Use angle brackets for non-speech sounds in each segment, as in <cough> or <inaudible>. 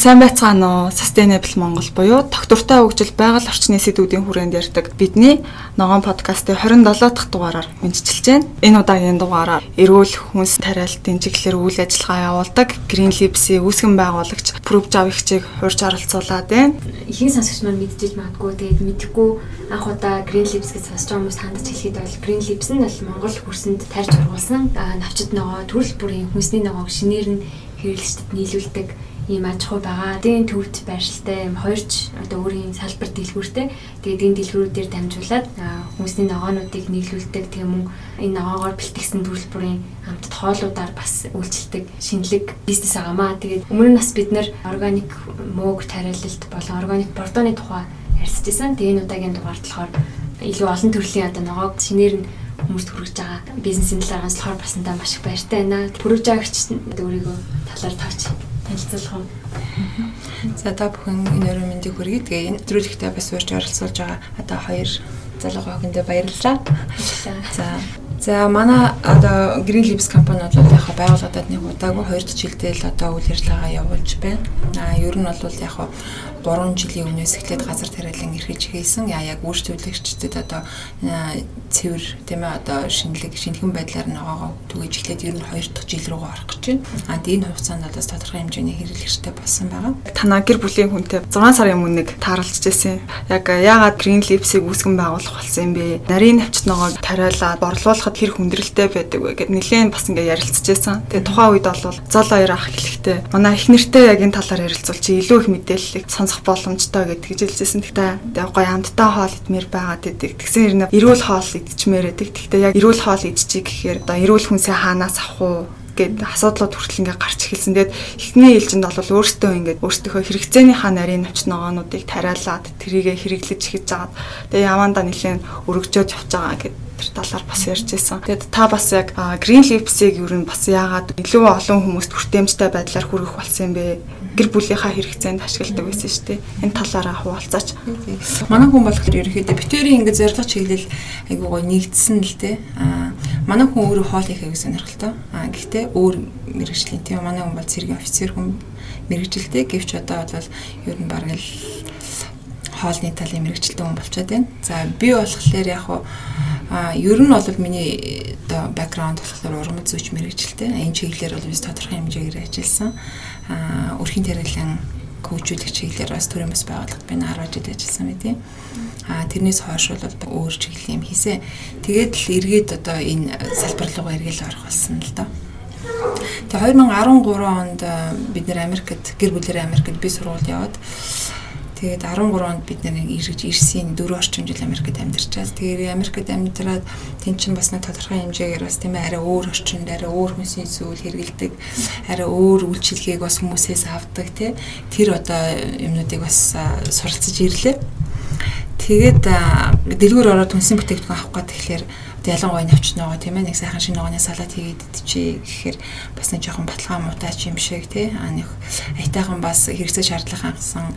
сайн байцгаана уу? Sustainable Монгол буюу тогтвортой хөгжил байгаль орчны сэдвүүдийн хүрээнд ярьдаг бидний ногоон подкастын 27 дахь дугаараар мэдчилж байна. Энэ удаагийн дугаараар эрүүл хүнс тариалтын чиглэлээр үйл ажиллагаа явуулдаг Green Labs-ийн үүсгэн байгуулагч Proof Javich-ийг хурж оролцуулаад байна. Ихэнх сонсогч маань мэдчихэж магадгүй тэгээд мэдэхгүй анх удаа Green Labs гэж сонсож байгаа хүмүүс хандаж хэлэхэд бол Green Labs нь бол Монгол хөрсөнд тарьж ургуулсан навчид ногоо төрөл бүрийн хүнсний ногоог шинээр нь хэрэглэгчдэд нийлүүлдэг ийм аж ахуй байгаа. Эдийн төвд байршилтай юм хоёрч одоо өөрийн салбар дэлгүүртэй. Тэгээд энэ дэлгүүрүүдээр дамжуулаад хүмүүсийн ногоонуудыг нийлүүлдэг. Тэгээ мөн энэ ногоогоор бэлтгэсэн төрөл бүрийн амтд хоолуудаар бас үйлчилдэг шинэлэг бизнес байгаамаа. Тэгээд өмнө нь бас бид нэр органик мөөг тариалалт болон органик бордооны тухай ярьсажсэн. Тэгээ энэ удаагийн дугаард болохоор илүү олон төрлийн одоо ногоог шинээр нь хүмүүст хүргэж байгаа бизнесийн талаар ганцлахаар басандаа маш их баяртай байна. Хүргэж байгаагч өөрийгөө талаар тавч танилцуулах уу? За та бүхэн энэ өрөө мэндийг хүргэе. Тэгээ энэ нэвтрүүлэгтээ бас урьж оролцуулж байгаа одоо хоёр залуу хогондоо баярлалаа. За За манай одоо Green Leaves компани бол яг байгууллагад нэг удаагүй 2 жилдээ л одоо үйл ажиллагаа явуулж байна. Аа ер нь бол яг 3 жилийн өмнөөс эхлээд газар тариалан эрхэлж хийсэн. Яа яг үйлчлүүлэгчдэд одоо цэвэр тийм ээ одоо шинэлэг шинэхэн байдлаар ногоогоо түгэж эхлээд ер нь 2 дахь жил рүү орох гэж байна. Аа энэ хугацаанд одоо тодорхой хэмжээний хэрэглэгчтэй болсон байгаа. Танаа гэр бүлийн хүнтэй 6 сарын өмнө нэг тааралцж байсан. Яг яагаад Green Leaves-ийг үүсгэн байгуулах болсон юм бэ? Нарийн навчт ногоог тариалаад борлуулахад хэр хүндрэлтэй байдаг вэ гэд нэлээд бас ингээ ярилцж байсан. Тэгээ тухайн үед бол зол хоёр ах хэлэхдээ манай их нэртэй яг энэ талаар ярилцвал чи илүү их мэдээллийг сонсох боломжтой гэд гэж хэлжсэн. Тэгтээ гоё амттай хоол идмээр байгаад идэг. Тэгсэн хэрнээ эрүүл хоол идчихмээр байдаг. Тэгтээ яг эрүүл хоол идчихий гэхээр одоо эрүүл хүнсээ хаанаас авах уу гэд асуудлууд хүртэл ингээ гарч эхэлсэн. Тэгээд эхний ээлжинд бол өөртөө ингээ өөртөөхөө хэрэгцээнийхаа нарийн навч ногоонуудыг тариалаад тэрийгэ хэрэглэж эхэж жагаад тэгээд явандаа нэлээд өргөжөөж явж байгаа гэд тэр талаар бас ярьж байсан. Тэгээд та бас яг Green Leaves-ийг юу н бас яагаад илүү олон хүмүүст хүртээмжтэй байдлаар хүргэх болсон юм бэ? Гэр бүлийнхаа хэрэгцээнд ашигладаг байсан шүү дээ. Энэ талаараа хуваалцаач. Манай хүн болохоор ерөөхдөө битэрийн ингэ зорилго чиглэл айгуу гоо нэгдсэн л дээ. Аа манай хүн өөрөө хоол ихэ гэсэн сонирхолтой. Аа гэхдээ өөр мэрэгжлийн тийм манай хүн бол цэргийн офицер хүн мэрэгжилтэй гэвч одоо бол ер нь бараг л хоолны талын мэрэгчлээ хүн болчиход байна. За би болохоор яг хуу А ер нь бол миний оо бэкграунд болохоор уран зүйч мэрэгчлээ. Энэ чиглэлээр бол biz тодорхой хэмжээгээр ажилласан. А өрхийн тариалан коучулах чиглэлээр бас төрийн бас байгууллагад би 10 жил ажилласан мэт. А тэрнээс хойш бол өөр чиглэл юм хийсэн. Тэгээд л эргээд одоо энэ салбар руу эргэл орох болсон л доо. Тэгээ 2013 онд бид нэр Америкт гэр бүлээр Америкт би сургууль яваад Тэгээд 13 онд бид нэг ирж ирсэн 4 орчим жил Америкт амьдарчаас тэгээд Америкт амьдраад тэн чин бас нэг тодорхой хэмжээгээр бас тийм арай өөр орчинд арай өөр хүнсний зүйл хэрэгэлдэг арай өөр үйлчилгээг бас хүмүүсээс авдаг тий тэр одоо юмнуудыг бас суралцж ирлээ. Тэгээд дэлгүүр ороод хүнсний бүтээгдэхүүн авах гээд тэгэхээр ялангуяа навч ногоо тийм ээ нэг сайхан шинэ ногооны салат хийгээд идчихээ гэхээр бас нэг жоохон баталгаа мутаач юм шиг тий а нэг аятайхан бас хэрэгцээ шаардлага хангасан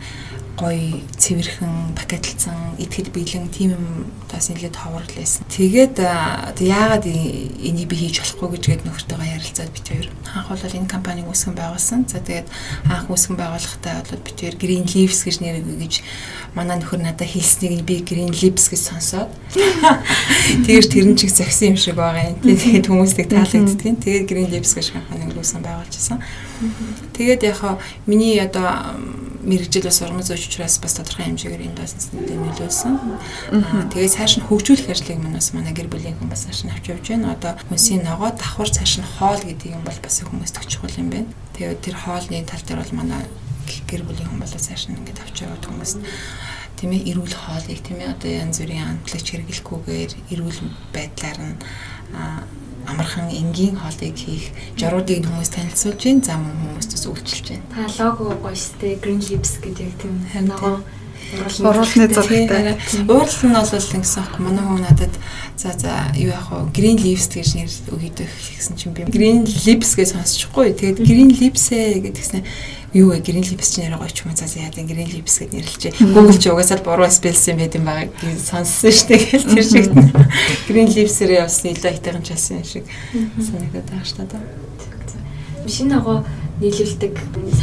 гоё цэвэрхэн пакетлцсан идэхэд биелэн тийм юм бас нэлээд ховрол байсан. Тэгээд яагаад энийг би хийж болохгүй гэж гээд нөхөртөөгөө ярилцаад бит хоёр. Анх бол энэ компаниг үүсгэн байгуулсан. За тэгээд анх үүсгэн байгуулахдаа бол бит хоёр Green Leaves гэж нэр өгье гэж манай нөхөр надад хэлснийг би Green Leaves гэж сонсоод <laughs> тэгэж тэрэн чиг зогсон юм шиг байгаа юм. Тэгээд хүмүүсийг таалагддаг. Тэгээд Green Leaves гэж компаниг үүсгэн байгуулжсэн. Тэгээд яг миний одоо мэрэгжил бас уран зүйч учраас бас тодорхой хэмжээгээр энэ бизнест нөлөөлсөн. Аа тэгээ цааш нь хөгжүүлэх ажлыг манаас манай гэр бүлийн хүн бас цааш нь авч явж байна. Одоо хүнсийн ногоо давхар цааш нь хоол гэдэг юм бол бас хүмүүст өгч чухал юм байна. Тэгээ тэр хоолны тал дээр бол манай гэр бүлийн хүн бол цааш нь ингээд авч яваад хүмүүст тийм ээ эрүүл хоолыг тийм ээ одоо янз бүрийн амтлагч хэрэглэхгүйгээр эрүүл байдлаар нь амархан энгийн хоолыг хийх журуудыг хүмүүс танилцуулж байна. За мөн хүмүүстээс үйлчилж байна. Та лого гоё штэ Green Lips гэдэг тийм ногоо Уруулны зурагтай. Уурлал нь бол ингэсэн аахгүй манай хүн надад за за юу яах вэ? Green Leaves гэж нэр өгөөдөө гэсэн чинь би Green Lips гэж сонсчихгүй. Тэгээд Green Lips-ээ гэдгснээ юу вэ green lips ч нэрээ гоё ч юм за яа green lips гэд нэрлэлчээ. Google ч угаасаа буруу спелсэн байт юм байгаа гэж сонссон шүү дээ. Тэр шиг green lips-ээр явсан илүү юм шиг санагдаад байгаа шүү дээ. Шинэ агуу нийлүүлдэг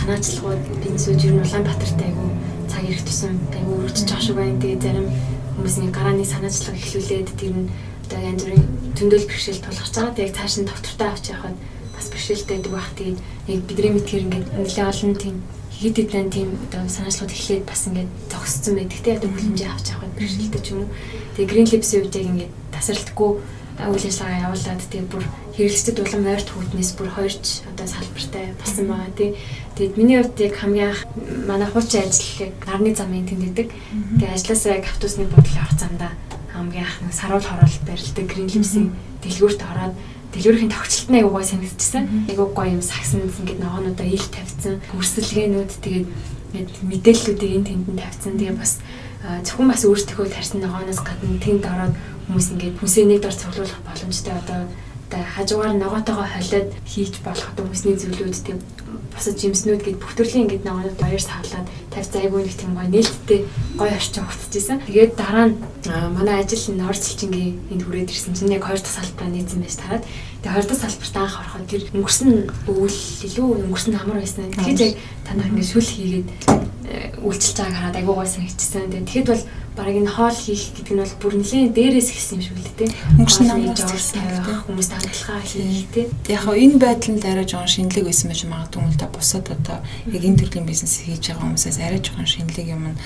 санаачлагууд бизнесүүд ер нь Улаанбаатарт айгүй цаг ирэх тусам айгүй өргөжж байгаа шиг байна. Тэгээ зарим хүмүүсийн гарааны санаачлага эхлүүлээд тэр нь одоо янз бүрийн зөндөл бэрхшээл тулгарч байгаа. Тэгээ цааш нь доктортой авч явахад бас бэрхшээлтэй байдаг байх. Тэгээд яг бидний мэдхээр ингээд нэлээд олон тийм хэд хэдэн тийм одоо санаачлагууд эхлээд бас ингээд зогссон байдаг. Тэгээ одоо хүлэмжээ авч явахад бэрхшээлтэй ч юм уу. Тэгээ Green Lips-ийн үед яг ингээд тасралтгүй үйл ажиллагаа явуулаад тэгээ бүр хэрэглэгчдэд улам ойрт хүүтнээс бүр хоёрч одоо салбартай болсон байгаа тий. Тэгээд миний хувьд яг хамгийн анх манай хуучин ажил яг нарны замын тэмдэгдэг. Тэгээд ажилласаа яг автобусны бодлоо авах замдаа хамгийн анх нэг саруул хороол барилдаг Green Lips-ийн дэлгүүрт ороод дэлгүүрийн нь аягүй гой санагдчихсан. Аягүй гой юм сагсан ингээд ногоонуудаа ил тавьсан. Хөрсөлгээнүүд тэгээд мэдээллүүдийг энэ тэнд нь тавьсан. Тэгээ бас зөвхөн бас өөртөө тарьсан ногооноос гадна тэнд ороод хүмүүс ингээд хүнсээ нэг дор цуглуулах боломжтой одоо одоо хажуугаар ногоотойгоо холиод хийж болох хүмүүсний зүйлүүд тийм босод жимснүүд гэд бүх төрлийн ингээд ногоонод баяр саалаад тавьц айгүй нэг тийм гоё нээлттэй гоё орчин ухтчихсан. Тэгээд дараа нь манай ажил энэ орцолчингийн энд хүрээд ирсэн чинь яг хоёр дахь салбараа нийцсэн байж тараад тэгээд хоёр дахь салбарт анх ороход тэр өнгөрсөн өвөл илүү өнгөрсөн амар байсан. Тэгэхээр яг танах ингээд шүл хийгээд э, үйлчилж байгааг хараад айгүй гоё санагдчихсан. Тэгээд тэгэхэд бол бараг энэ хоол хийх гэдэг нь бол бүр нэлээд дээрээс ихсэн юм шиг л дээ. Өнгөрсөн намын жавар тавих хүмүүст хандлагаа хийх тий. Яг хоо энэ байдал нь арай жоохон шинэлэг байсан байж магадгүй л да бусад одоо яг энэ төрлийн бизнес хийж байгаа хүмүүсээс арай жоохон шинэлэг юм нь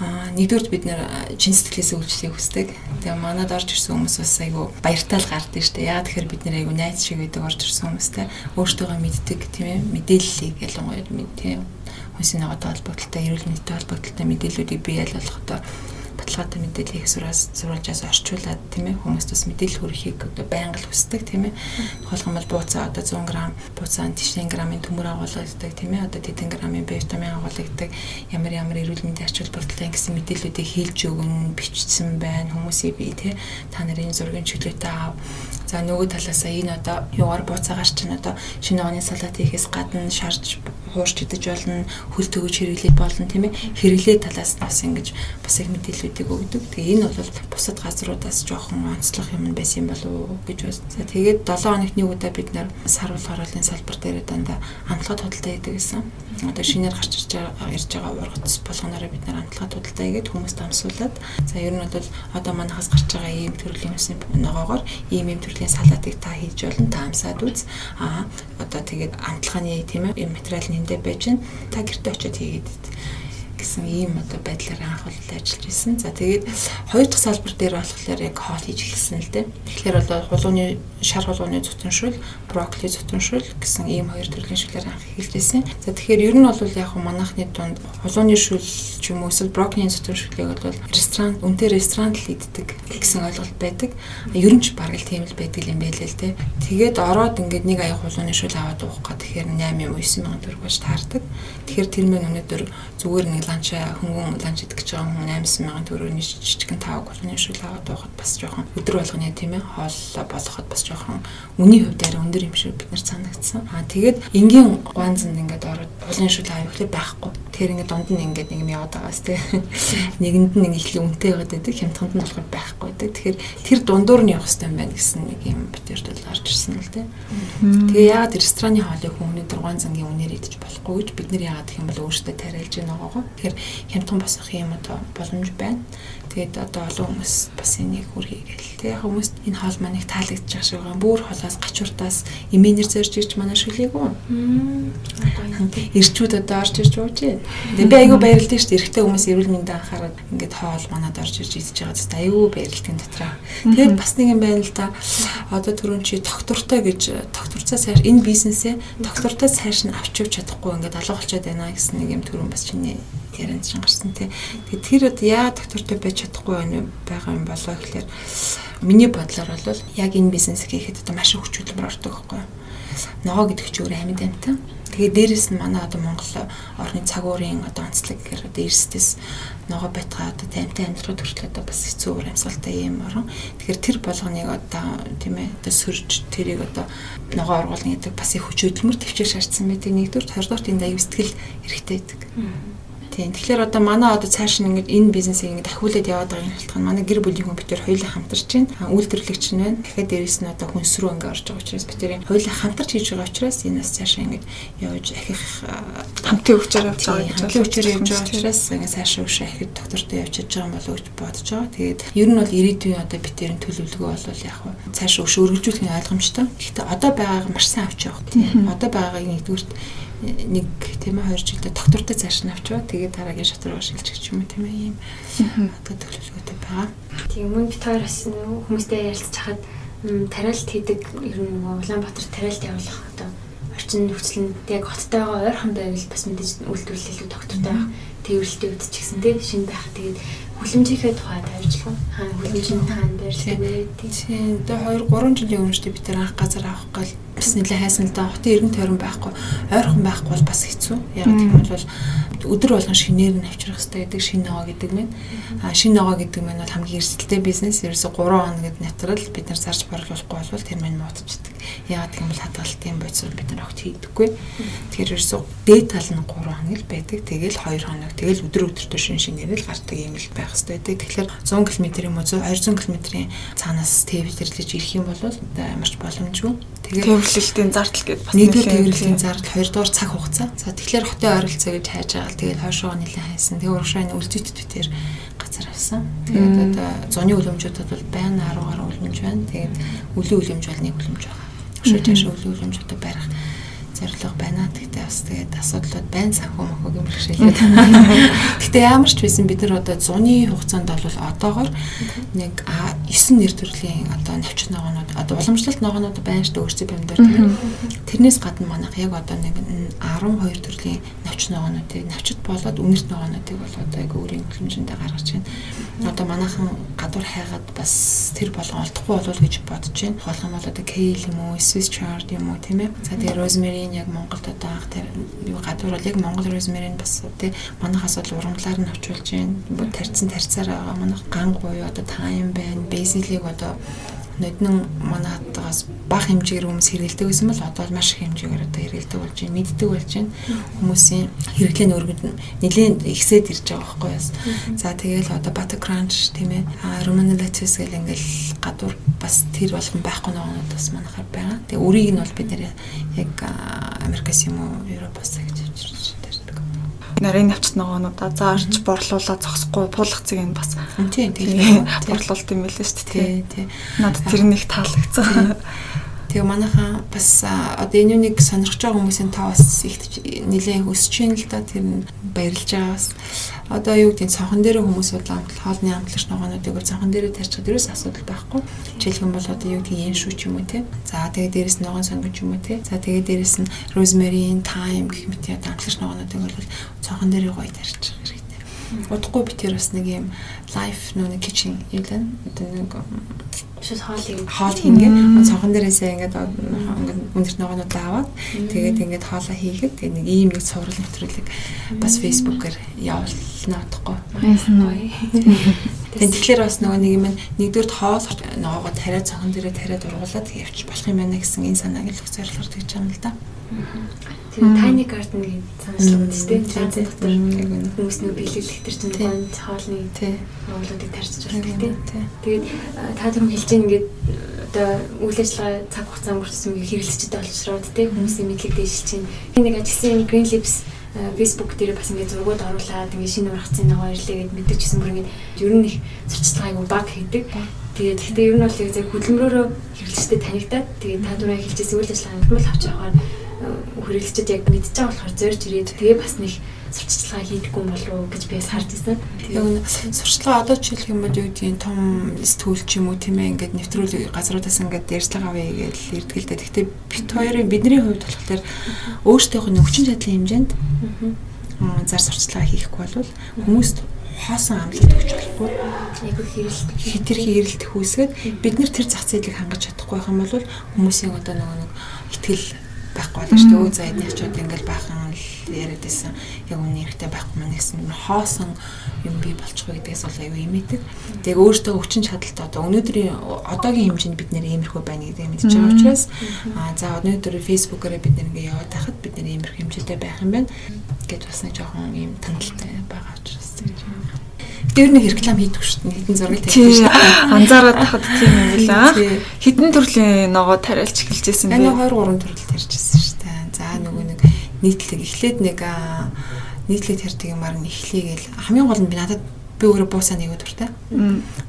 Аа нэгдүгээр бид нэр чин сэтгэлээс үйлчлэхийг хүсдэг. Тэгээ манад орж ирсэн хүмүүс бас айгу баяртай л гардаг шүү дээ. Яагаад тэгэхээр бид нэр айгу найз шиг байдаг орж ирсэн хүмүүстэй өөртөөгөө мэддэг тийм ээ мэдээллийг ялангуяа мэд тийм ногоотой холбогдлолтой, эрүүл мэндтэй холбогдлолтой мэдээллүүдийг бий болгохдоо баталгаатай мэдээллийг сураас сурвалжаас орчуулад тийм ээ хүмүүст бас мэдээлэл хүрэхийг одоо байнга л хүсдэг тийм ээ. Тухайлбал бууцаа одоо 100 г бууцаанд тийшээ грамын төмөр агуулгадаг тийм ээ. Одоо тэдэн грамын Б витамин агуулгадаг ямар ямар эрүүл мэндийн ач холбогдолтой гэсэн мэдээллүүдийг хийлж өгнө, бичсэн байна хүмүүсийг бий тийм та нарын зургийн чөлөөтэй аав. За нөгөө талаасаа энэ одоо юугаар бууцаагаар чинь одоо шинэ оны салат хийхээс гадна шарж хуурч идэж болно, хөл төгөж хэрэглэх болно тийм ээ. Хэрэглээ талаас нь бас ингэж бас их мэдээллүүдийг өгдөг. Тэгээ энэ бол бусад газруудаас жоохон онцлог юм байсан болов уу гэж байна. За тэгээд 7 хоногт нэг удаа бид нар сарвал хорооллын салбар дээр дандаа амтлагаа тодалтай хийдэг гэсэн. Одоо шинээр гарч ирж байгаа ирж байгаа ургац болгоноор бид нар амтлагаа тодалтай хийгээд хүмүүст амсуулаад за ер нь бол одоо манахаас гарч байгаа ийм төрлийн үсний ногоогоор ийм ийм төрлийн салаатыг та хийж болно та амсаад үз. Аа одоо тэгээд амтлагын тийм ээ материал нь эндээ байж гэн та гэртээ очиод хийгээд гэсэн ийм одоо байдлаар анх бол ажиллаж ирсэн. За тэгээд хоёр дахь салбар дээр болохоор яг хоол хийж эхэлсэн л дээ. Тэгэхээр бол хулууны шар хулууны зүтэншүүл, брокколи зүтэншүүл гэсэн ийм хоёр төрлийн шүлгээр анх эхэлжсэн. За тэгэхээр ер нь бол яг манайхны дунд хулууны шүл ч юм уу эсвэл брокколийн зүтэншүүлийг бол ресторан, үнэтэй ресторанд л иддэг гэсэн ойлголт байдаг. Ер нь ч бараг л тийм л байдаг юм байлээ л дээ. Тэгээд ороод ингээд нэг аяг хулууны шүл аваад уух гэх тэгэхээр 8 юм 9 мянган төгрөг болж таардаг. Тэгэхээр тэр мэн өнөөдөр зүгээр нэг ланч хөнгөн ланч идэх гэж байгаа хүн 8 мянган төгрөгийн жижигхэн тав голны шүл аваад байхад бас жоохон өдөр болгоны тийм ээ хоол болгоход бас жоохон үний хувьд арай өндөр юм шиг бид нар санагдсан. Аа тэгээд энгийн гуанзанд ингээд ороод голны шүл авах хэрэг байхгүй. Тэгэхээр ингээд дунд нь ингээд нэг юм яваад байгаас тийм <laughs> нэгэнд нь нэг их үнэтэй байгаад байдаг. Хямдханд нь болохоор байхгүй байдаг. Тэгэхээр тэр дундуур нь явах хэрэгтэй юм байна гэсэн нэг юм битэрд бол гарч ирсэн л тийм. Тэгээ яагаад рестораны хоолыг хүн өнөдөр гуанзангийн үнээр идэж болохгүй гэж бид нар яагаад гэх юм бол өөрсдөө тариалж байна гоо. Тэгэхээр хямдхан босох юм одоо боломж байна. Тэгээд одоо олон хүмүүс бас энийг хүргэе гэл. Тэг яг хүмүүс энэ хоол их таалагдчих шиг байгаа. Бүр холоос гачууртаас эмээнэр зорж ирж манай шүлээгүү. Ирчүүд одоо орж ирж ууж байна. Тэгээ би айгүй баярлалтай шүү дээ. Эрэгтэй хүмүүс эрүүл мэндэ анхаарал ингээд хоол манад орж ирж идэж байгаа зү айгүй баярлалтай дотроо. Тэгээд бас нэг юм байна л да. Одоо түрүүн чи доктортой гэж докторцаа сайр энэ бизнесээ доктортой сайрш нь авч явж чадахгүй ингээд алга болчиход байна гэсэн нэг юм түрүүн бас чиний ярианд чинь гарсан тий. Тэгээд тэр одоо яа доктортой байж чадахгүй байгаа юм болоо гэхлээр миний бодлоор бол яг энэ бизнес хийхэд одоо маш их хүч хөдөлмөр ордог байхгүй юу. Ногоо гэдэг чинь өөр амьд амьтан. Тэгээд дээрэс нь манай одоо Монгол орны цаг уурын одоо онцлог гэхээр одоо эрсдэс ногоо байтгаа одоо таймтай амьдрал төрөл одоо бас хэцүү уур амьсгалтай юм орон. Тэгэхээр тэр болгоныг одоо тийм ээ одоо сөрж тэрийг одоо ногоо оргуулна гэдэг бас их хүч хөдөлмөр төвчээр шаардсан байдаг. Нэгдүгээр, хоёрдугаар энд аюу сэтгэл хэрэгтэй байдаг. Тийм. Тэгэхээр одоо манай одоо цааш нь ингээд энэ бизнесийг ингээд ахиулаад яваад байгаа юм шалтгаан манай гэр бүлийн хүн бид төр хоёулаа хамтарч байна. Үйлдвэрлэгч нь байна. Тэгэхээр дээрэс нь одоо хүнс рүү ингээд орж байгаа учраас төр хоёулаа хамтарч хийж байгаа учраас энэ бас цаашаа ингээд явж ахих хамтын өвчээр явж байгаа гэж хамтын өвчээр явж байгаа учраас ингээд цаашаа өшөө ахих доктортой явж чадж байгаа болов гэж бодож байгаа. Тэгээд ер нь бол ирээдүйн одоо бид тэрийн төлөвлөгөө бол яг цаашаа өшөө өргөжүүлэх нь ойлгомжтой. Гэхдээ одоо байгааг маш сайн авч явах. Одоо байгаагийг нэгдүгürt нэг тийм ээ 2 жилдээ доктортой цааш нь авчваа. Тэгээд дараагийн шат руу шилжих юм тийм ээ ийм. Одоо төлөвлөгөөтэй байгаа. Тийм мөн бид хоёр бас хүмүүстэй ярилцж хахад тариалт хийдэг ер нь Улаанбаатар тариалт явуулах одоо орчин нөхцөл нь яг хоттойгоо ойрхон байвал бас мэдээж үйлдвэрлэл доктортой байх тээвэрлэлтэй үүд ч гэсэн тийм шин байх. Тэгээд хүлэмжийнхээ тухайд ажиллах хаана хүлэмжийн хаана байрлах вэ тийм. Тэгээ 2 3 жилийн өмнө бид тэр анх газар авах гал бас нэлээ хайсан л да хотын эргэн тойрон байхгүй ойрхон байхгүй бол бас хэцүү яг тийм бол өдөр болгон шинээр нь авчрах хэрэгтэй гэдэг шинэ ногоо гэдэг мэн. А шинэ ногоо гэдэг мэн бол хамгийн эрсдэлтэй бизнес. Ерөөсө 3 хоногд натрал бид нар зарж борлуулахгүй бол тэр мань муудчихдаг. Яагаад гэвэл хадгалтын бодисууд бид нар огт хийдэггүй. Тэгэхээр ерөөсө дээд тал нь 3 хоног л байдаг. Тэгэл 2 хоног. Тэгэл өдөр өдөртөө шин шинээр л гардаг юм л байх хэрэгтэй байдаг. Тэгэхээр 100 км юм уу 200 км-ийн цаанаас тээвэрлэж ирэх юм бол ямарч боломжгүй. Тэгээд тээвэрлэлтийн зардал гэдэг бас нэгдүгээр тээвэрлэлийн зардал, хоёрдугаар цаг хугацаа. За тэгэхээр хотын ойролцоо гэж хайж байгаа. Тэгээд хойшоо нэлээд хайсан. Тэгээд урагшааны битэр газар авсан. Тэгээд одоо зуны үлэмжүүдэд бол байнга 10 гаруй үлэмж байна. Тэгээд үлийн үлэмж бол нэг үлэмж байгаа. Өшөө жаашаа үлийн үлэмжүүдэд барих зорилго байна. Тэгтээ бас тэгээд асуудлууд байна санхүү мөхөг юм бэрхшээлээ. <laughs> Тэгтээ ямар ч байсан бид нар одоо зуны хугацаанд бол одоогор нэг 9 нэр төрлийн одоо навч ногоонууд одоо уламжлалт ногоонууд байна шүү дээ өөрсдөө бямдаар тийм. Тэрнээс гадна манайх яг одоо нэг 12 төрлийн навч ногоонуудыг навчд болоод үнэрт ногоонуудыг бол одоо яг өөрийн хэмжээндээ гаргаж байна. Одоо манайхан гадуур хайгаад бас тэр болгон олдохгүй болов гэж бодож байна. Юм бол одоо kale юм уу, Swiss chard юм уу тийм ээ. За тэгээ rosemary энэ яг Монголд одоо анх юу гадуур бол яг Монгол розмерийн бас тий манайхаас бол урамлаар нь авчулж байна. Тарцсан тарцаар байгаа манайх ган буюу одоо тайм байна. Базилийг одоо ноднон манайхаас бага хэмжээгээр хүмүүс хэрэгэлдэг байсан бол одоо маш их хэмжээгээр одоо хэрэгэлдэг болж байна, мэддэг болж байна. Хүмүүсийн хэрэглээний өргөнд нэлээд ихсээд ирж байгаа байхгүй юу. За тэгээл одоо butter crunch тийм ээ. Roman lettuce гэл ингээл гадуур бас тэр болгон байхгүй ногоонод бас манайхаар байгаа. Тэгээ үрийг нь бол бид нэр яг Америкас юм уу, Европоос нарийн навчт ногоонуудаа заарч борлуулаад зогсохгүй пуулах зэг нь бас тийм тийм <laughs> борлуулт юм байлээ шүү дээ тий. Надад тэр нэг таалагдсан. <laughs> Тэгээ манайхаа бас одоо энэ үнийг сонирхож байгаа хүмүүсийн тоо бас их нэлээд өсөж байна л да тэр нь баярлж байгаа бас одоо юу гэдэг цонхон дээр хүмүүс удаан хоолны амтлагч ногоонуудыг цонхон дээр тарьчихад ерөөс асуудал байхгүй. Жишээлхэн бол одоо юу гэдэг yen шүү ч юм уу те. За тэгээ дээрэс нь ногоон сонгож юм уу те. За тэгээ дээрэс нь rosemary, thyme гэх мэт одоо амтлагч ногоонуудыг бол цонхон дээр гоё тарьчих хэрэгтэй. Удахгүй би тэр бас нэг юм life нэг kitchen юм лээ. Одоо нэг Шууд хоол хийгээд хоол хийгээд цонхон дээрээсээ ингээд ингээд өндөрт ногоонууд аваад тэгээд ингээд хоолоо хийгээд тэгээд нэг ийм нэг цуврал нэвтрүүлэг бас фэйсбүүкээр явуулна удахгүй. <laughs> Тэгээд тэгэхээр бас нөгөө нэг юм нэгдүгээр хоол ногоогоо тариа цонхон дээрээ тариад ургуулад явчих болох юм байна гэсэн энэ санааг л өгч зорилгоор тэгж байгаа юм л да. Тэгээд tiny garden гэж санаачлаг үү тийм Францын дотор. Хүмүүс нэг биелүүлэх төр чинь гонд хоолны уулуудыг тарьчих болдог тийм. Тэгээд та түрүү хэлж байгаа ингээд одоо үйл ажиллагаа цаг хугацаа өнгөрсөн хэрэглэгчтэй болчихроод тийм хүмүүсийн мэдлэг дэвшилж чинь нэг ажилласан green lips Facebook дээр бас ингээд зургууд оруулаад ингээд шинэ ургацын нөгөө ирлээ гэд мэдэрчсэн бүр ингээд ер нь их зурцлагайг баг хийдэг. Тэгээд гэхдээ ер нь бол яг хөдөлмөрөөрөө хэрэглэгчтэй танигдаад тэгээд та түрүү хэлжсэн үйл ажиллагаа хэмжүүл авч явахаар хүрээлчэд яг мэдж байгаа болохоор зорж ирээд тэгээ бас нэг сурчлагаа хийдэггүй болов гэж би бас харж ирсэн. Тэгээ сурчлага одоо ч хэлэх юм бол юу гэдгийг том сэтгүүл ч юм уу тийм ээ ингээд нэвтрүүл газруудаас ингээд дээрслэг авъя гэж ирдгэлтэй. Гэхдээ бит хоёрын бидний хувьд болохоор нь өвчин чадлын хэмжээнд зар сурчлага хийхгүй бол хүмүүст хоосон амлалт өгч болохгүй. Айгу хэрэлт. Хитрхи хэрэлт хүүсгээд бид нэр тэр зах зээлийг хангаж чадахгүй юм бол хүмүүсийн одоо нөгөө нэг ихтгэл байхгүй болж шүү дээ. Өө за эдний ачууд ингээл баахан л яриад байсан. Яг үнэ ихтэй байхгүй маань гэсэн хоосон юм би болчихоо гэдгээс бол аюу имэдэг. Тэгээ өөртөө өвчин чадалтай одоо өнөөдрийн одоогийн хэмжээнд бид нэр иймэрхүү байна гэдгийг мэдчихэж байгаа учраас аа за өнөөдөр фэйсбүүкээрээ бид нэр ингээ яваад байхад бид нэр иймэрхүү хэмжээтэй байх юм байна. гэж бас нэг жоохон юм танилтай байгаа учраас тэгэж юм. Тэр нэг реклам хийдэг шүү дээ. Хэдэн зураг тавьдаг шүү дээ. Анзаараад тахад тийм юм байна. Хэдэн төрлийн ногоо тариалж эхэлжсэн бэ? Энэ 2 3 төрөл тарьжсэн нийтлэг. Эхлээд нэг нийтлэг тарьдаг юмар нь эхлэегээл хамгийн гол нь би надад би өөрөө бууцаа нэг өдөртэй.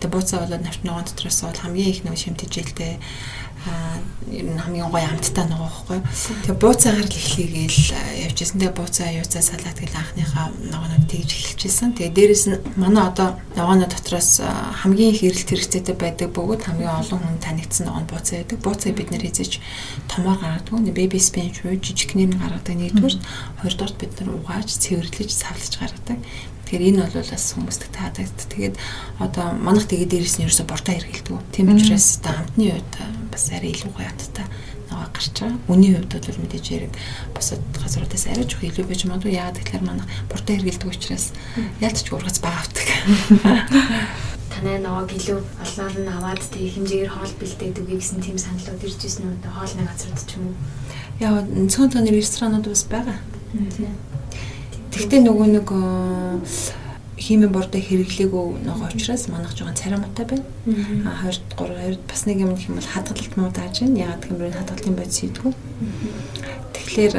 Тэгээ бууцаа болоод навч ногоон дотроос бол хамгийн их нэг шимтжээлтэй ер нь хамгийн гоё амттай нөгөө байхгүй. Тэгээ бууцаагаар л эхлэегээл явжсэн. Тэгээ бууцаа аюуцаа салаад гэл анхныхаа ногоонууд тэгж эхэлчихсэн. Тэгээ дээрэс нь манай одоо ногоонууд дотроос хамгийн их эрэлт хэрэгцээтэй байдаг бөгөөд хамгийн олон хүн танигдсан ногоон бууцаа байдаг. Бууцаа бид нэр хийж томоор гаргадаг. Baby spinach уу жижигнэр нь гаргадаг нэгдүгээр. Хоёрдугаар бид нар угааж, цэвэрлэж, савлаж гаргадаг. Тэгэхээр энэ бол бас хүмүүстэг таадаг. Тэгээд одоо манах тэгээд дээрэс нь ерөөсө бортоо хэрэгэлдэг. Тийм учраас та хамтны үед бас арай илүү гоё хаттай нөгөө гарч байгаа. Үний хувьд бол мэдээж яриг бусад газруудаас арай жоох илүү байж магадгүй. Яагаад гэвэл манах бортоо хэрэгэлдэг учраас ялцч ургац бага авдаг. <laughs> танай ноог илүү олноор нь аваад тэг хэмжээгээр хоол бэлдээдэг гэсэн тийм саналууд ирж ирсэн үү? Хоолны газрууд ч юм уу? Яа, цөөн тооны ресторанууд бас байгаа. Тийм Тэгтээ нөгөө нэг химийн бордоо хэрэглээгүй нөгөө учраас манайх жоохон царамтай байна. А 2 3 2 бас нэг юм юм бол хадгалалт муу дааж байна. Ягаад гэвэл хадгалтын бодис ийдгүү. Тэгэхээр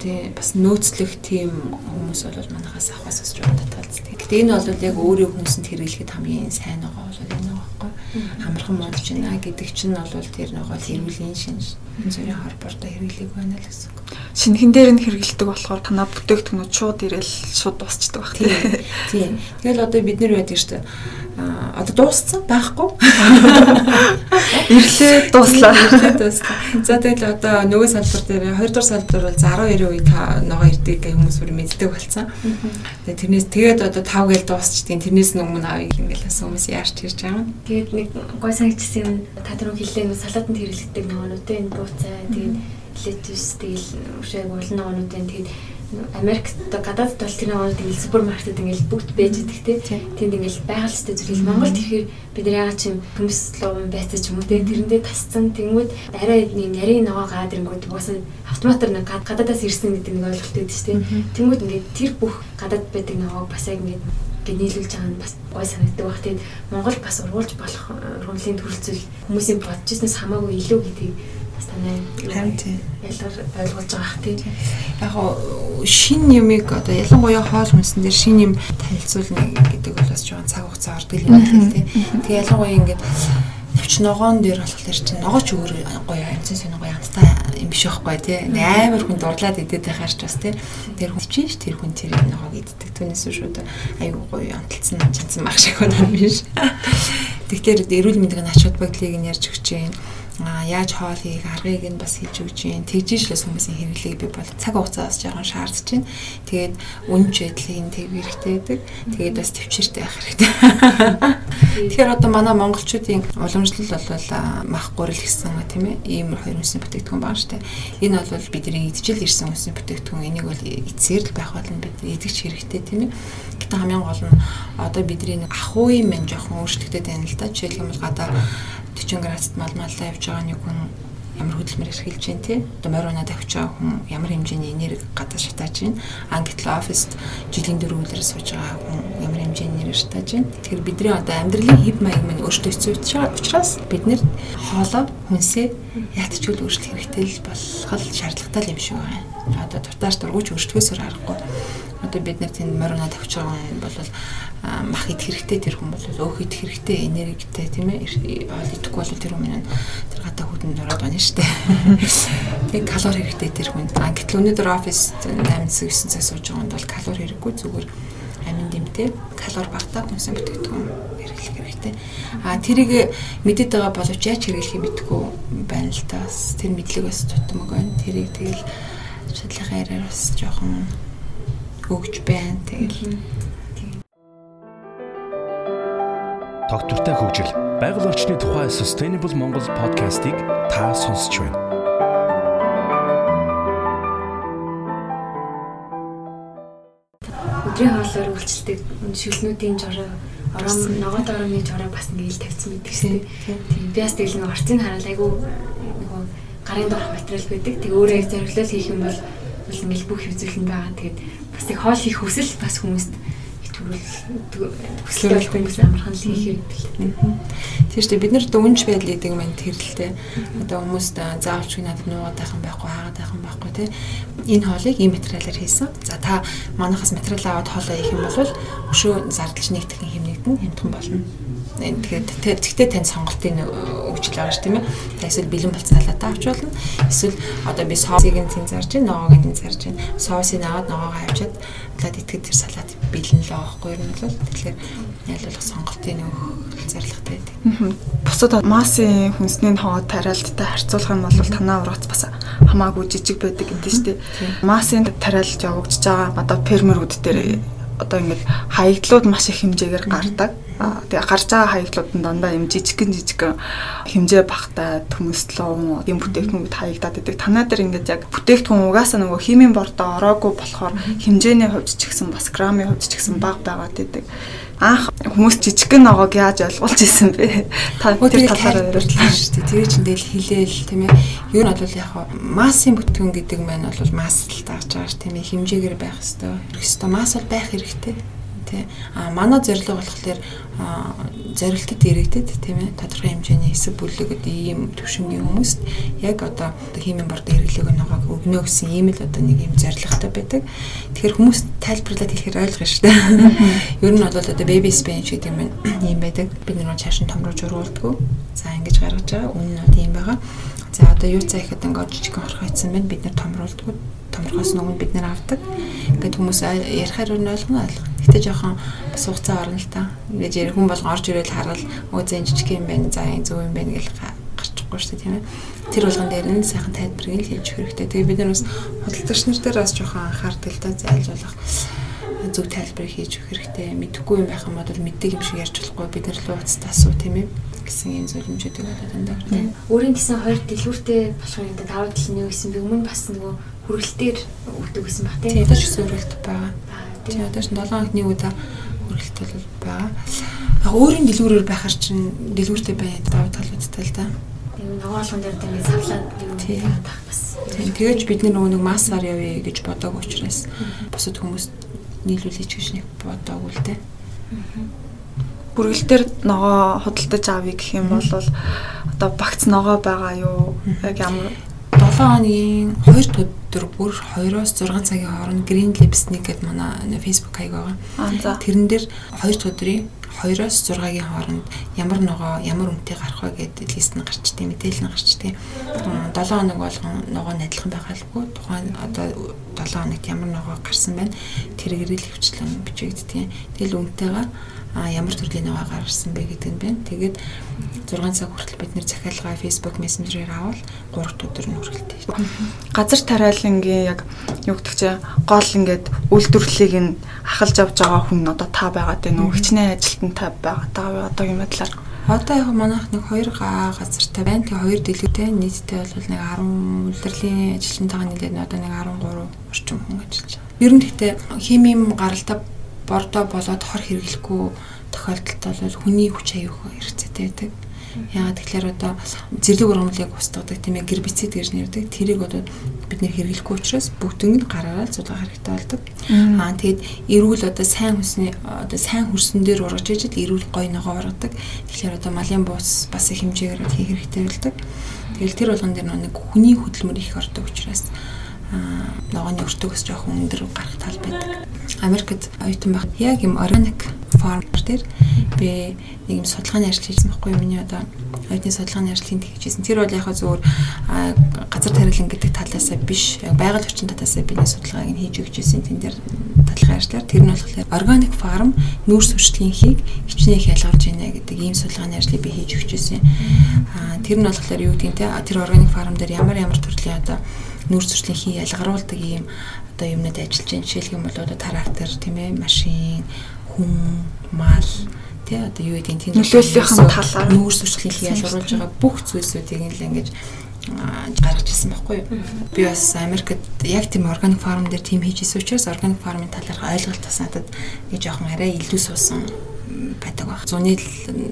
тий бас нөөцлөх тийм хүмүүс бол манайхаас авахаас бас жоохон татгалздаг. Гэтэ энэ бол яг өөрийн хүнсэнд хэрэглэхэд хамгийн сайн байгаа бол энэ байгаа байхгүй. Хамархан мод чинь гэдэг чинь бол тэр нөгөө тэрүүлийн шинж зөвхөн хор бордоо хэрэглээг байна л гэсэн шинхэн дээр нь хэрэгэлдэг болохоор танаа бүтээгдэхүүнүүд шууд ирээл шууд дуусчдаг баг тийм. Тэгэл одоо бид нэр байдаг шүү дээ. Аа одоо дууссан байхгүй. Ирлээ дууслаа. Ирлээ дууслаа. За тэгэл одоо нөгөө салбар дээр 2 дугаар салбар бол 10 90 үе та ногоо ирдэг гэх хүмүүс бүр мэддэг болсон. Тэгээ тэрнээс тэгээд одоо 5 гээл дуусчдیں۔ Тэрнээс өмнө авъя ингээл бас хүмүүс яарч ирж байгаа юм. Тэгээд нэг гой санагдсан юм та түрүү хэллээ салаатанд хэрэглэдэг ногоонууд энэ бууцаа тэгээд летус тэгэл ушааг олон ногоонуудын тэгээд Америкт гадаадд бол тэр ногоонууд ингээл супермаркетад ингээл бүгд байж идэг те. Тэнд ингээл байгальчтай зүйл Монголд ирэхээр бид нар яагаад чим хүмүүс луун байцаа ч юм уу те. Тэрэндээ тасцсан тэнгүүд арай нэг нарийн ногоо гаадрангууд угаасаа автоматар нэг гадаадаас ирсэн гэдэг нэг ойлголт өгдөг дээ. Тэнгүүд ингээд тэр бүх гадаад байдаг ногоог бас яг ингээд гэж нийлүүлж байгаа нь бас гой санагддаг баг. Тэгээд Монгол бас ургуулж болох ургамлын төрөлцөл хүмүүсийн бодож ирснээс хамаагүй илүү гэдгийг бас танай ялгар ойлгуулж байгаа х тийм. Яг шин юмыг одоо ялангуяа хоол хүнсэн дээр шин юм танилцуулна гэдэг бол бас жоохон цаг хугацаа ордог юм байна тийм. Тэгээ ялангуяа ингээд навч ногоон дээр болохоор чинь ногооч өөр гоё амцсан сонь гоё амттай юм биш байхгүй тий. Амар хүн дурлаад идэт байхаарч бас тий. Тэр хүн чинь тэр хүн тэр ногоог иддэг. Түүнээс шууд аюу гоё амталцсан чансан мах шиг байна биш. Тэгэхээр эрүүл мэндийн ачаат багдлыг нь ярьж өгч юм яаж хоол хийх аргыг нь бас хийж өгч जैन. Тэгжижлээс хүмүүсийн хэрэглээг би бол цаг хугацаас жоохон шаардж байна. Тэгээд үнэн чэдлийн тэг хэрэгтэй байдаг. Тэгээд бас төвчээртэй байх хэрэгтэй. <laughs> Тэгэхээр одоо манай монголчуудын уламжлал бол мах гурил гэсэн тийм ээ. Ийм хоёр үнсний бүтээгдэхүүн байгаа шүү дээ. Энэ бол бидний идчихэл ирсэн үнсний бүтээгдэхүүн. Энийг бол эцсээр л байх болно бид идэгч хэрэгтэй тийм ээ. Гэтэ хамгийн гол нь одоо бидний нэг ахуйн мэн жоохон өөрчлөгдөд байна л да. Бол гадаа 40 градусд мал маллаа явж байгаа нэг хүн ямар хөдөлмөр эрхэлж байна тий. Одоо морина тавьж байгаа хүн ямар хэмжээний энерги гадаа шатааж байна. А гэтэл оффист жилийн дөрвөлөөр сууж байгаа хүн ямар хэмжээний энерги шатааж байна. Тэгэхээр бидний одоо амьдралын хэв маяг маань өөртөө байгаа учраас бид нэр хоолоо хүнсээ ятчгүй өөрчлөх хэрэгтэй л болох шаардлагатай юм шиг байна. Одоо дутааш дургуйч өөрчлөхөөсөр аргагүй. Одоо бид нар тэнд морина тавьж байгаа юм бол мах идэх хэрэгтэй тэр хүн бол өөх идэх хэрэгтэй энергитэй тийм ээ ол идэхгүй бол тэр хүн тэр гадаа хүдэнд ороод байна шүү дээ. <laughs> Тэг калори хэрэгтэй тэр хүн. А гэтэл өнөөдөр оффист 8 цаг 9 цаг сууж байгаа бол калори хэрэггүй зүгээр амин дэмтэй калори багтаа хүнсэн бүтээгдэхүүн хэрэглэх хэрэгтэй. А тэрийг мэдээд байгаа боловч яаж хэрэглэхийг мэдэхгүй байна л та бас тэр мэдлэг бас тутмаг байна. Тэрийг тэгэл шатлахын яриар бас жоохон өгч байна. Тэгэл тогтвортой хөгжил, байгаль орчны тухай Sustainable Монгол подкастыг та сонсч байна. Өдрийн хоолоор үйлчлдэг шүлнүүдийн жороо ором ногоод оромны жороо бас ингээл тавьсан шүү дээ. Тийм би бас тэгэл нэг орцыг хараад айгу нөгөө гарын доорх материал байдаг. Тэг өөрөө яг зориглол хийх юм бол бол ингээл бүх хөвзүүлэн байгаа. Тэгээд бас тэг хоол хийх хүсэл бас хүмүүст төсөл хүмүүс амархан л хийхээр Тийм шүү дээ бид нар дүнж байдал гэдэг юм тэр л дээ. Одоо хүмүүст заавалч надад нуугаад байх юм байхгүй хаагаад байх юм байхгүй те. Энэ хоолыг ийм материалаар хийсэн. За та манахаас материал аваад хоолоо хийх юм бол өшөө зардалж нэгтгэх хэмнэгдэн хямдхан болно тэгэхээр тэгтээ тань сонголтын өгчл байгаа ш тийм ээ. Та эсвэл бэлэн болцоолаа авч болно. Эсвэл одоо би соосыг нь зин зарж ногоог нь зарж байна. Соосыг аваад ногоогоо авчиад талаад итгэд тэр салат бэлэн л байгаа хгүй юм бол тэгэхээр ялуулах сонголтын өгөх зорилготой байдаг. Бусад масын хүнсний хоол тариалттай харьцуулах юм бол танаа ургац бас хамаагүй жижиг байдаг гэдэг шүү дээ. Масын тариалж явагдаж байгаа одоо фермерүүд дээр одоо ингээд хаягдлууд маш их хэмжээгээр гардаг. Тэгээ гарч байгаа хаягдлууд нь дандаа юм жижигхэн жижигхэн хэмжээ багтай төмөслөө юм бүтээгдэхүүн хаягдаад идэг. Танаа дээр ингээд яг бүтээгдэхүүн угаасаа нөгөө химийн бордоо ороогүй болохоор хэмжээний хувьд ч гэсэн бас граммын хувьд ч гэсэн бага байгаад идэг анх хүмүүс жижигхэн ногоог яаж ойлгуулж исэн бэ? Та тэр талаараа яриуллаа шүү дээ. Тэгээ ч тэгэл хилээл тийм ээ. Юу нь бол яг массын бүтгэн гэдэг маань бол масс л тааж байгаа ш тийм ээ. Хэмжээгээр байх хэвээр. Хэвээр масс бол байх хэрэгтэй тий. А манай зорилго болохоор зорилтод иргэдэд тийм ээ тодорхой хэмжээний хэсэг бүлэгд ийм төвшингийн хүмүүст яг одоо химийн борд хэрэглээг ногоог өгнө гэсэн ийм л одоо нэг юм зорилготой байдаг. Тэгэхээр хүмүүс тайлбарлаад хэлэхээр ойлгох шүү дээ. Ер нь бол одоо baby spinach гэдэг юм ийм байдаг. Бид нэг чааш нь томрож уруулдаг. За ингэж гаргаж байгаа. Үнэн нь ийм байгаа. За одоо юу цаа ихэд ингээд жижигхэн хорхойцсон байна. Бид нэр томруулдаг томрохоос өмнө бид нэр авдаг. Ингээд хүмүүс ярихаар нь ойлгоно ойлгох. Гэтэ жоохон бас хугацаа орно л та. Ингээд хүн бол орж ирэл харгал өө зэн жижиг юм байна. За энэ зөв юм байна гэж гарчихгүй шүү дээ тийм ээ. Тэр болгон дээр нь сайхан тайлбарыг л хийж хэрэгтэй. Тэгээ бид нар бас худалдагч нар дээр бас жоохон анхаардаг л та зайлуулах зөв тайлбарыг хийж өгөх хэрэгтэй. Мэдхгүй юм байх юм бол мэддэг юм шиг ярьж болохгүй бид нар л ууцтай асуу тийм ээ гэсэн юм зөвлөмжүүдийг одоо дандаа байна. Өөрийн гэсэн хоёр дэлгүүртэй болох юм да даваа талын нэг байсан би өмнө бас нөгөө хүргэлтээр өгдөг гэсэн баг тийм. Тийм ч гэсэн хүргэлт байгаа. Тийм одоо ч 7 хоног нэг удаа хүргэлт бол байгаа. Яг өөрийн дэлгүүрээр байхаар чинь дэлгүүртэй байна даваа талуудтай л да. Тийм нөгөө болгон дээр ингээд савлаад тийм бас. Тийм тэгэж бид нөгөө нэг массаар явъя гэж бодог учраас бусад хүмүүст нийлүүлээч гэж нэг бодоогүй л дээ. Бүргэлтэр ногоо худалдаж авъя гэх юм бол одоо багц ногоо байгаа юу? Яг ямар 7 хоногийн 2 өдөр бүр 2-оос 6 цагийн хооронд Green Lipstick гэдэг манай Facebook хаяг байгаа. Тэрэн дээр 2 өдрийн 2-оос 6-гийн хооронд ямар ногоо ямар үнэтэй гарах вэ гэдэг лист нь гарчдаг, мэдээлэл нь гарчдаг. 7 хоног болгон ногоо нь адилхан байгаалгүй. Тухайн одоо 7 хоногт ямар ногоо гарсан байна. Тэр гэрэл хвчлэн бичигддэг. Тэгэл үнэтэйгээ ямар төрлийн ногоо гарсан бэ гэдэг нь байна. Тэгээд 6 цаг хүртэл бид нэр захиалгаа Facebook Messenger-ээр авал 3 өдөр нь хүрэлтэй. Газар тариалангийн яг юу гэдэг чинь гол ингээд үйлдвэрлэлийг нь ахалж авч байгаа хүн одоо та байгаад байна уу? Хичнээн ажилтнтай байгаа даа одоогийн байдлаар. Одоо яг манайх нэг 2 газартай байна. Тэгээ 2 дэлгүүртэй нийтдээ бол нэг 10 үйлдвэрлэлийн ажилтнтайгаа нийлээд одоо нэг 13 орчим хүн ажиллаж байгаа. Ер нь гэхдээ химийн гаралтай бордоо болоод хор хэрэглэхгүй тохиолдолд бол хүний хүч аюух хэрэгцээтэй байдаг. Яагаад тэгэхээр одоо зэрлэг ургамлыг устгадаг тийм ээ гербицид гэж нэрдэг. Тэрийг одоо бид нэр хэрэглэхгүй учраас бүгднийг гараараа зулгах хэрэгтэй болдог. Аа тэгээд эрүүл одоо сайн хүнсний одоо сайн хөрсөн дээр ургаж ижил эрүүл гой ногоо ургадаг. Тэгэхээр одоо малын буус бас их хэмжээгээр хийх хэрэгтэй болдог. Тэгэл тэр болгон дээр нэг хүний хөдөлмөр их ордог учраас ногооны өртөгс жоохон өндөр гарах тал байдаг. Америкт оюутан байх яг юм organic farm дээр би нэг юм судалгааны ажил хийсэн байхгүй? Миний одоо оюутны судалгааны ажлыг хийжсэн. Тэр бол яг зөвөр газар тариалан гэдэг талаасаа биш, байгаль орчин талаасаа би нэг судалгааг нь хийж өгчээсэн. Тэн дээр талхын ажлаар тэр нь болохоор organic farm нүүрс хүршлийнхийг хичнээн их ялгарч байна гэдэг ийм судалгааны ажлыг би хийж өгчээсэн. Аа тэр нь болохоор юу гэдэг нь те тэр organic farm дээр ямар ямар төрлийн одоо нүүрс зуршлынхий ялгаруулдаг ийм одоо юмнууд ажиллаж байна. Жишээлх юм бол одоо трактор тийм ээ, машин, хүн, мал тий одоо юу гэдэг тийм нөлөөллийнхэн талаар нүүрс зуршлынхий ялгаруулж байгаа бүх зүйлсүүдийг л ингэж гаргаж ирсэн байхгүй юу. Би бас Америкт яг тийм органик фарм дээр тийм хийж исэн учраас органик фармын талаарх ойлголт бас надад нэг жоохон арай илүү суусан байдаг баг. Зуны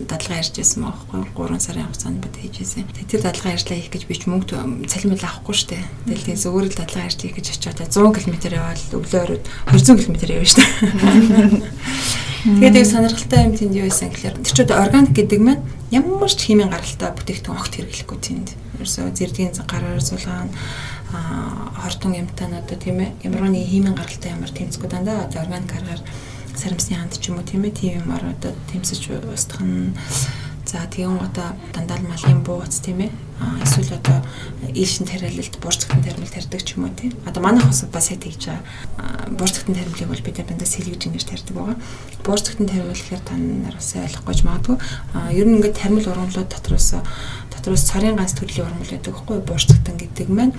дадлага ярьж байсан байхгүй 3 сарын хугацаанд бид хийжсэн. Тэр дадлага ярьжлаа хийх гэж би ч мөнгө цалин мэл авахгүй штэ. Тэгэл тийм зүгээр л дадлага ярьж хийх гэж очиод 100 км яваад өглөө оройд 200 км явна штэ. <laughs> Тэгээд яг сонирхолтой юм тэнд юу байсан гэхээр тэр чинь органик гэдэг маань ямар ч химийн гаралтай бүтээгдэхүүн огт хэрэглэхгүй тэнд. Ерөөсөө зэргийн гараар сулгаан хортон ямтануудаа тийм ээ ямар нэг химийн гаралтай ямар тэмцэхгүй дандаа органик гараар сарамсны ханд ч юм уу тийм ээ тийм юмар одоо тэмцэж устгах нь За тэгэн одоо дандаа малын бууц тийм ээ. Эсвэл одоо ийшин тариалалт бурцгтэн таримл тарьдаг ч юм уу тийм. Одоо манай хос бас яг тэгж байгаа. Бурцгтэн таримлыг бол бид дандаа сэлгэж ингэж тарьдаг байгаа. Бурцгтэн таримл гэхээр та нараас ойлгохгүйж магадгүй. А ер нь ингээд таримл ургамлууд дотроос дотроос царийн ганц төрлийн ургамл байдаг байхгүй бурцгтэн гэдэг маань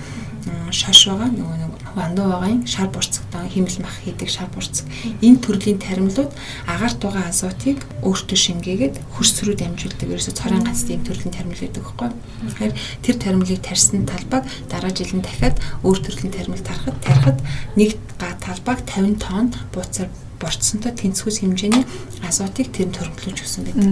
шаш байгаа нөгөө нэг вандуу байгаа шар бурцагтай химэл мах хийдэг шар бурцаг энэ төрлийн таримлууд агаарт байгаа азотыг өөртөө шингээгээд хөрс рүү дамжуулдаг ерөөсө цорын ганц тийм төрлийн таримл байдаг байхгүй. Тэгэхээр тэр таримлыг тарьсан талбайг дараа жил нь дахиад өөр төрлийн таримл тарахад тарихад нэг га талбайг 50 тонн бууцаар борцсонтой тэнцвүүс хэмжээний азотыг тэр төрөлжүүлж өгсөн байдаг.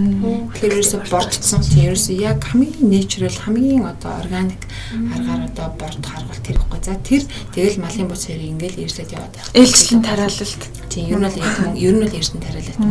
Тэгэхээр ерөөсө борцсон тийм ерөөсө яг хамгийн natural хамгийн одоо органик аргаар одоо борд харгуул тэр ихгүй. За тэр тэгэл малын буц хоёрыг ингээл ирсэд яваад байна. Ээлжлэн тариалалт. Тийм ер нь бол яг ер нь бол эрдэн тариалалт.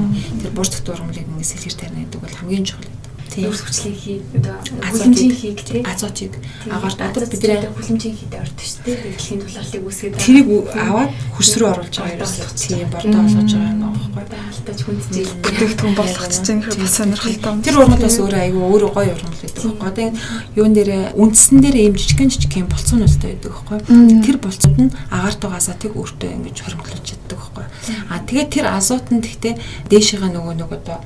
Тэр бурц дургамлыг ингээд сэлгэр тарина гэдэг бол хамгийн чухал Үс хүчлийг хий одоо хүлэмжийг хийх тий. Азотыг агаарт одоо бид нэ хүлэмжийг хийдэг ордог шүү дээ. Дэлхийн тулаалыг үүсгээд тэрийг аваад хөрс рүү оруулж байгаа ерөөсөө тий бордоо олгож байгаа. юм аахгүй. Хаалтаж хүндчил бүтээгдэхүүн болгох чинь бас сонирхолтой. Тэр урмал бас өөрөө айгүй өөрөө гоё урмал гэдэг байхгүй. Одоо юун дээр үндсэн дээр ийм жижигхэн жижигхэн болцоонуудтай байдаг байхгүй. Тэр болцоод нь агаарт байгаа азотыг өөртөө ингэж хоригдлуулж чаддаг байхгүй. А тэгээд тэр азот нь гэхдээ дээшээгээ нөгөө нөгөө одоо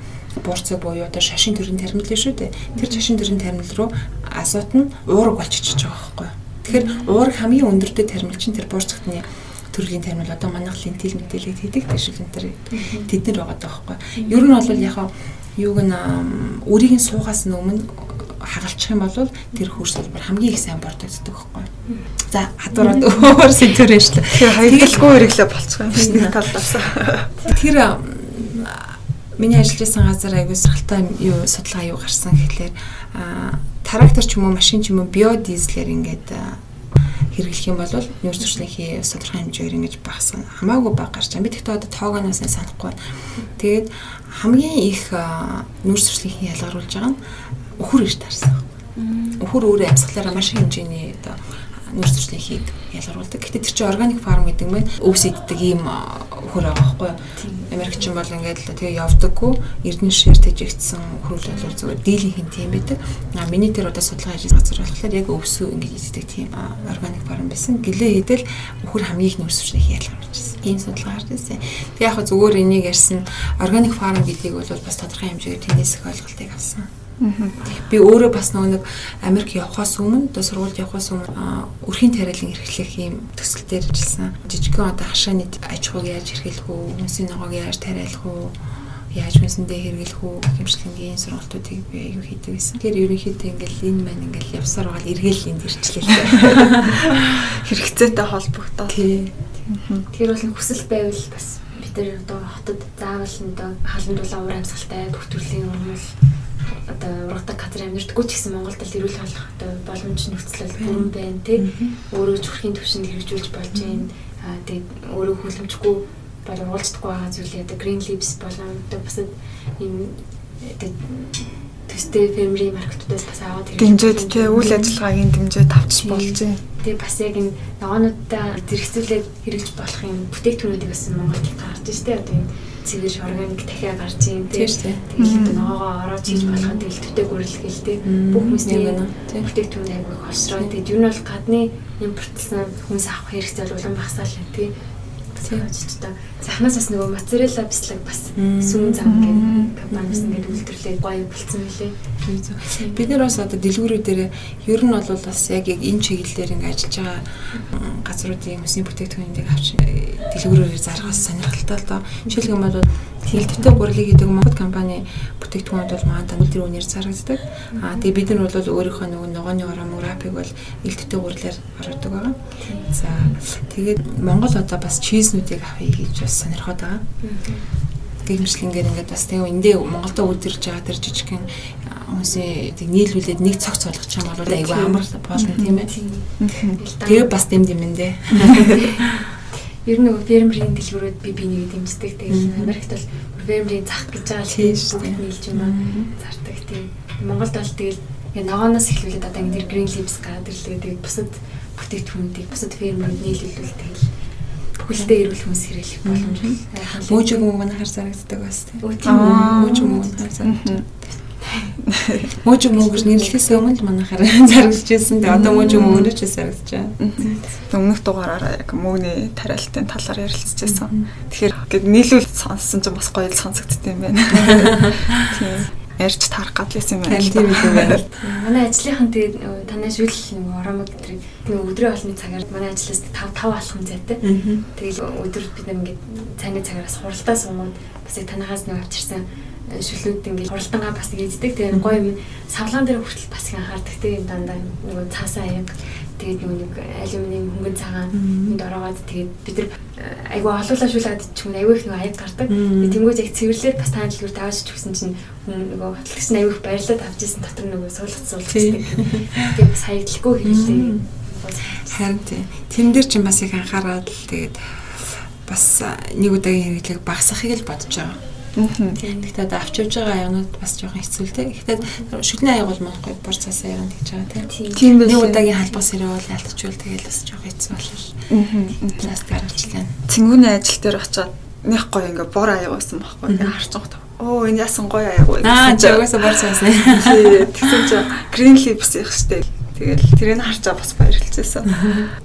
буурцаг буюу одоо шашин төрлийн таримл шүү дээ. Тэр шашин төрлийн таримл руу азот нь уураг болчихж байгаа байхгүй. Тэгэхээр уураг хамгийн өндөртэй таримл чинь тэр буурцагтны төрлийн таримл одоо манайх лентил мэдээлэл хийдэг төр тэд нар байгаа даахгүй. Ер нь бол яг юуг нь үрийг нь суугаас өмнө хагалчих юм бол тэр хөрс хэлбэр хамгийн их сайн бордогддог байхгүй. За хадвараад <laughs> өөр шүү дээ. Тэгэхээр хаягдaltaгүй хэрэглээ болцгоо юм шиг нэг талаас. Тэр Миний ажиллаж байсан газар аягүй сахалтай юу судалгаа юу гарсан гэхлээр трактор ч юм уу машин ч юм уу биодизелэр ингээд хэрэглэх юм бол нүүрс зуршлынхий тодорхой хэмжээгээр ингэж багасгах хамаагүй баг гарч байгаа. Би тэгтээ одоо тоогоноос нь санахгүй. Тэгээд хамгийн их нүүрс зуршлынхий ялгаруулж байгаа нь өхөр гэж таарсан. Өхөр өөрөө амьсгалаараа маш хэмжээний одоо нүүрс зуршлынхийг ялгаруулдаг. Гэхдээ тэр чинь органик фарм гэдэг нь өвс иддэг ийм өхөр байгаа байхгүй юу? Америкчин бол ингээд л тэгээ явдаггүй эрдэнэ шир тэжигдсэн хөрөл бол зүгээр дийлийнх нь тийм байдаг. А миний тэр одоо судалгаа хийж газар болохоор яг өвсөө ингээд иддэг тийм органик фарм байсан. Гэлээ хэдэл өхөр хамгийн их ялгарч байсан. Ийм судалгаа гарч ирсэн. Тэг яг зүгээр энийг ярьсан органик фарм гэдгийг бол бас тодорхой хэмжээгээр тэнэс их ойлголтыг авсан. Би өөрөө бас нэг Америк явхаас өмнө одоо сургуульд явхаас өмнө өрхийн тариалан эрхлэх юм төсөл дээр ажилласан. Жижигхэн одоо хашааны аж ахуйг яаж эрхлэх үү, хүмүүсийн ногоог яаж тариалах уу, яаж мэсэндээ хэрэглэх үү хэмжлэнгийн сургалтуудыг би аягүй хийдэг байсан. Тэгэхээр ерөнхийдөө ингээл энэ маань ингээл явсаар байгаа эргээл энд ирчлээ. <laughs> Хэрэгцээтэй холбогдоод. Тийм. Тэр бол хүсэл байвал бас бид нар одоо хотод заавал одоо халан дулаан уур амьсгалтай бүх төрлийн урмал одоо ургадаг газар амьдэрдэггүй ч гэсэн Монголд л эрүүл болох одоо боломж нөхцөл бүрэн байна тий. Өөрөө зүрхийн төвшөнд хэрэгжүүлж болж байна. Аа тэгээд өөрөө хүлэмжгүй бол ургалждаггүй байгаа зүйлээ. Одоо green leaves болон одоо бас ийм төстэй family маркетуудаас бас аваад дэмжиж тий үйл ажиллагаагийн дэмжиж авчиж болж байна. Тэгээ бас яг энэ ногоонуудаа зэрэгцүүлээд хэрэгж болох юм бүтээгдэхүүнүүдийг бас Монголд гарч штэ одоо энэ цэвэр органик дахиа гарч ийн дээ. Тэгээд ногоогоо ороод хийж болох нь тэгэл төтэй гүрэлгээл тийм бүх хүмүүсийн бүтээгдэхүүн аягүй хосроо. Тэгээд юу нь бол гадны импортлсан хүмүүс авах хэрэгцээ бол улам багасаал байна тийм очтой. Захнаас бас нөгөө моцарелла бислэг бас сүүн зам гэдэг компаниас ингээд үйлдвэрлээд гоё болцсон мөлий. Бид нар бас одоо дэлгүүрүүд дээр ер нь бол бас яг яг энэ чиглэлээр ингээд ажиллаж байгаа газруудын хүмүүсийн бүтээгдэхүүнийг авч дэлгүүрээр заргаас сонирхолтой л доо. Жишээлбэл бол Хилдвэтэй гурилыг хийдэг Монгол компани бүтээгдэхүүнүүд бол маань өндөр үнээр зарагддаг. Аа тэгээ бид нар бол өөрийнхөө нөгөө ногооны ороо мурапыг бол элдвэтэй гурилаар ороодог байгаа. За тэгээд Монгол одоо бас чизнүүдийг авъя гэж бас сонирхоод байгаа. гэмшлингээр ингээд бас тэгээ эндээ Монголда үдирж байгаа тэр жижигхэн хүмүүсийн тэг нийлүүлээд нэг цогц болгох юм бол айгүй амар болно тийм ээ. Тэгээ бас дэм дэмэндээ. Ер нь нөгөө фермерийн дэлгүүрүүд би бинийг дэмждэг. Тэгээд Америкт бол фермерийн зах гэж байгаа л тийм бүгд нийлж юм аа зардаг тийм. Монголд бол тэгэл ногооноос эхлүүлээд одоо ингэ тэр green leaves гадар л тэгээд бусад бүтээгдэхүүнүүдийг бусад фермерүүд нийлүүлвэл тэгэл бүхэлдээ эрүүл хүнс хэрэглэх боломж байна. Мөөжөг мөнгө манахаар зарагддаг бас тийм. Мөөжөг мөнгө манахаар зарагддаг. Мөөжөг мөнгөж нэрлэхээс өмнө л манахаар <laughs> зарагдаж байсан. Тэгээ одоо мөөжөг мөнгөж ч зарагдаж байна. Өмнөх дугаараараа яг мөнгөний тариалтын талаар ярилцж байсан. Тэгэхээр гээд нийлүүл сонссон чинь бас гоё сонсогдсон юм байна. <laughs> Тийм ярьж тарах гал байсан юм байна. Тийм юм байна. <laughs> Манай ажлынхан тэгээд танай шүл нэг оромог гэдэг нэг өдрийн олны цагаар манай ажлаас 5 5 алхам зайтай. Тэгэл өдөр бид нэг ингээд цайны цагаараас хуралдаа суугаад бас яг танахаас нэг авчирсан шүлүүд ингээд хуралдангаа бас ийддэг. Тэгээ гоё юм савлаан дээр хүртэл бас их анхаардаг. Тэгээ дандаа нэг цаасаа аяг тэгээд нэг алюминий хөнгөн цагаан энд ороогоод тэгээд бид нар э, айгу олуулаа шүүлээд ч юм айгу их нэг аяд гардаг. Тэнгүүд яг цэвэрлээд бас таан дэлгүүр тавьж ч гэсэн чинь хүн нөгөө хөтлөгч нь айгу их баярлаад авч ирсэн дотор нөгөө суулгац суулгацдаг. Тэгээд бас хаягдлахгүй хэлээ. Харин тийм дээр чинь бас их анхаарал тэгээд бас нэг удаагийн хэрэглэг багасахыг л бодож байгаа Гэхдээ одоо авч явж байгаа аягнууд бас жоохон хэцүү л те. Гэхдээ шүтний аяг бол манайхгүй бор цаас аяг нь гэж байгаа те. Тийм байх. Нэг удаагийн халбаа сэрээ бол ялтчвал тэгэл бас жоохон хэцүү болол. Аа. Пластик гаргачлаа. Цэнгүүний ажил дээр очиод нэг гоё ингээ бор аяг байсан байхгүй. Ингээ харж байгаа. Оо энэ яасан гоё аяг вэ? Аа, жагсаа бор цаас. Тэгсэн чинь green leaves их штэ. Тэгэл тэрийг харчаа бас баярлцсан.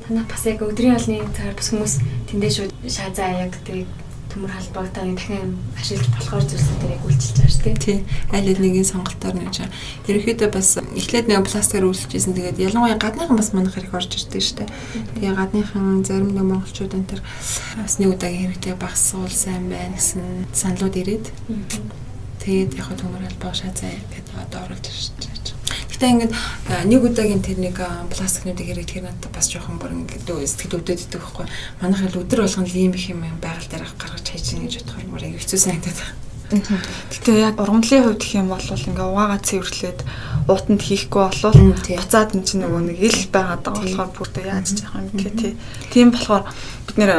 Танаа бас яг өдрийн олны цагаар бас хүмүүс тэндээ шууд шаазаа аяг тэг төмөр нэг дахин ашиглаж болохоор зүйлсүүд тэрийг үйлчилж байгаа шүү дээ. Тий. Аль нэгэн сонголтоор нэж байгаа. Ерөнхийдөө бас эхлээд нэг пластикаар үйлчилжсэн. Тэгээд ялангуяа гадныхан бас манах хэрэг орж ирдэг шүү дээ. Тэгээ гадныхан зарим нэг монголчууд энэ төр бас нэг удаагийн хэрэгтэй багсуул сайн байна гэсэн саналууд ирээд. Тэгээд яг төмөр халбаа шаазаа гэдэг одоо оруулж ирж Гэхдээ ингээд нэг удаагийн тэр нэг пластикнуудыг хэрэг тэр надад бас жоохон бүр ингээд сэтгэл өвдөд идэх байхгүй. Манайх л өдөр болгон ийм их юм байгаль дээр гаргаж хайж ийн гэж бодохоор их хэцүү санагдаад байна. Гэтэ яг ургамлын хувьд гэх юм бол ингээ угаагаа цэвэрлээд уутанд хийхгүй болвол буцаад эн чинь нөгөө нэг ил байгаад байгаа болохоор бүрдээ яаж яах юм гэх тий. Тийм болохоор бид нэр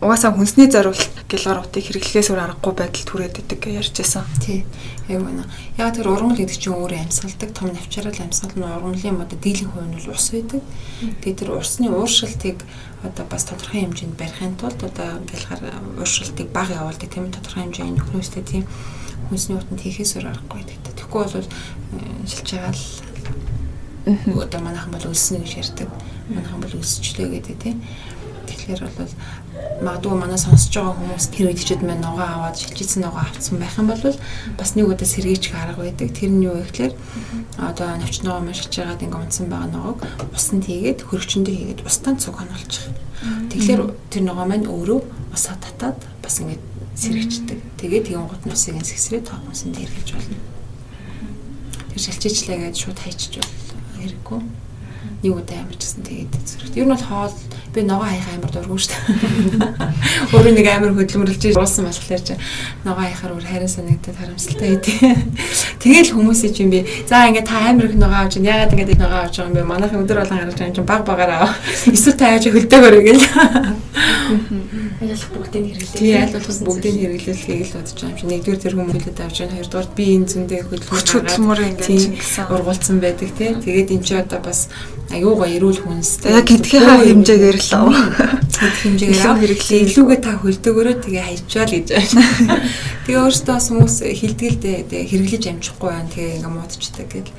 угаасаа хүнсний зориулт гэлгар утыг хэрэглэхээс өөр аргагүй байдал түрээд идэг гэж ярьж байсан. Тий. Яг үнэ. Яг тэр ургамал гэдэг чинь өөрөө амьсгалдаг том навчрал амьсгал нь ургамлын одоо дийлэн хувь нь бол ус байдаг. Тэгээд тэр усны ууршилтыг одоо бас тодорхой хэмжээнд барихын тулд одоо гэлгар ууршилтыг бага явуулдаг тийм тодорхой хэмжээний нөхнөөстэй тийм хүнсний утанд хийхээс өөр аргагүй гэдэг. Тэгэхгүй бол шилж байгаа л одоо манайхан бол өлснө гэж ярьдаг. Манайхан бол өлсчлээ гэдэг тийм. Тэгэхээр бол магадгүй манай сонсож байгаа хүмүүс тэр үедчүүд маань ногоо аваад шилжижсэн ногоо авцсан байх юм бол бас нэг удаа сэргийч арга байдаг. Тэр нь юу вэ гэхээр одоо навч ногоо шилж байгаад ингээ унтсан байгаа ногоог усанд хийгээд хөрөгчөндөө хийгээд устан цуг хонолчих. Тэгэхээр тэр ногоо маань өөрөө усаа татаад бас ингээ сэргийчдэг. Тэгээд тэгэн гут нусыг инсгсрээ тоомсон дээр гэж болно. Тэр шилжижлээ гэж шууд хайчиж бол хэрэггүй нэг удаа амарчсан тэгээд зэрэгт. Ер нь бол хоол би ногоо хаях амар дурггүй шүү дээ. Өөрөө нэг амар хөдөлмөрлж уусан болохоор чи ногоо хаяхаар өөр харин санагдаад харамсалтай идэв. Тэгэл хүмүүсийн чинь би за ингээд та амар их ногоо авч яагаад ингээд ногоо авч байгаа юм бэ? Манайхан өдөр болгон гаргаж байгаа юм чинь баг багаар аа. Эсвэл та яаж хөлдөөгөр гэл. Аль бүгдийг хэрэглээ. Тий, аль болох бүгдийг хэрэглүүлэхийг л бодож байгаа юм чи. Нэгдүгээр тэр хүмүүс хэлээд авч байгаа. Хоёрдугаар би энэ зөндөө хөдөлмөр ингээд ургуулсан байдаг тий. Тэгээд энэ чи одоо бас аюу гоо эрүүл хүнстэй. Яг гэдгийн хаа хэмжээгээр л аа. Хэмжээгээр хэрэглээ. Илүүгээ та хөлдөөгөрөө тэгээ хайчвал гэж байна. <laughs> Тэгээ өөрөөсөө бас хүмүүс хилдгэлдээ тэгээ хэрэглэж амжихгүй байна. Тэгээ ингээ муудчихдаг гэл.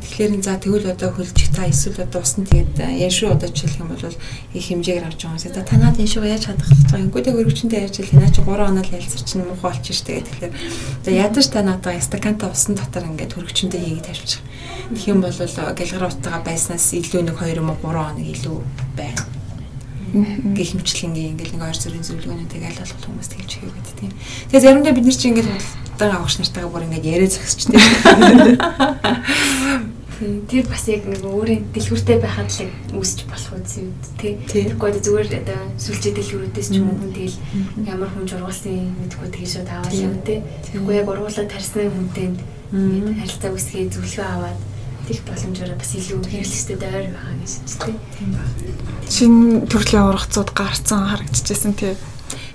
Тэгэхээр за тэгвэл одоо хөлжих та эсвэл одоо усны тэгээд яшуу одоо жишээлх юм бол их хэмжээгээр авч байгаа юм. За танаад яшуу яаж чадах гэж байгаа юм. Үгүй тэгээ өргөчөндөө ярьж л наа чи 3 оноо л ялцар чинь муухай болчих штэ гэх. Тэгэхээр за ядаж та надаа стаканта усан дотор ингээд өргөчөндөө хийгээд тавьчих. Тэгэх юм бол гэлгар утгаа байснаас илүү нэг 2 юм уу 3 хоног илүү байна гэх хэмчлэнгийн ингээл нэг ойр зүрийн зөвлөгөөнүүдийг аль болох хүмүүст хэлж хийгээд байт тийм. Тэгээ заримдаа бид нар чинь ингээл худалдан авах нартайгаа бүр ингээд яриа зогсчтэй. Тэр бас яг нэг өөрийн дэлгүүртэй байхад л үүсч болох үгүй тий. Тий. Тэгэхгүй зүгээр одоо сүлжээ дэлгүүрүүдээс ч юм уу хүн тэгэл ямар хүн жургалсан мэдгүй тэгээ шууд аваад юм тий. Тэгэхгүй яг ургуулад тарьсны хүнтэй ингээд харилцаа үүсгээ зөвлөгөө аваад тех боломжоор бас илүү хэрэглэжтэй дайр байгаа гэж тий. Шинэ төрлийн ургацууд гарцсан харагдчихсэн тий.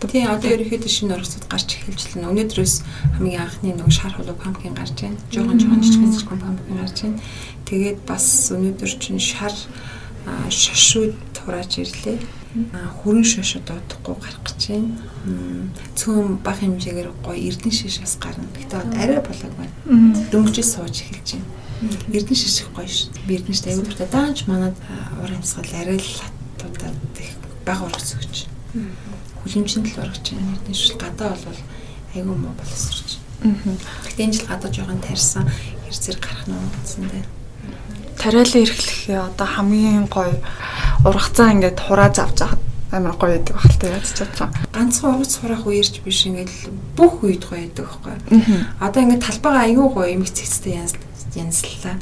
тий одоо ерөөхдөө шинэ ургацууд гарч эхэлж байна. Өнөөдрөөс хамгийн анхны нэг шар хулуу пампкин гарч байна. Жохон жохон жижиг жижиг пампкин гарч байна. Тэгээд бас өнөөдөр чинь шар шашууд хурааж ирлээ. Хүрэн шаш одоо удахгүй гарах гэж байна. Цөм бах хэмжээгээр гоё эрдэн шиш бас гарна. Гэтэ арай болоог байна. Дөнгөж сууж эхэлж байна. Эрдэн шиш их гоё шүү. Би эрдэн шиш аюул дуртай. Даанч манад ур амьсгал арай л хатуудаад их баг ургас өгч. Хүлэмжинд л ургаж байна. Эрдэн шиш гадаа бол аюу муу боловсрч. Гэтэ энэ жил гадаа жоохон тарьсан хэрцэр гарах нь гэсэн дээ. Тариалан эрхлэх одоо хамгийн гоё ургацаа ингээд хурааж авч хаад амар гоё байдаг багтал яаж ч чадсан. ганцхан ургац сурах үерч биш ингээл бүх үед гоё байдаг байхгүй. Одоо ингээд талбайгаа аюу гоё эмх цэцтэй янзлаа.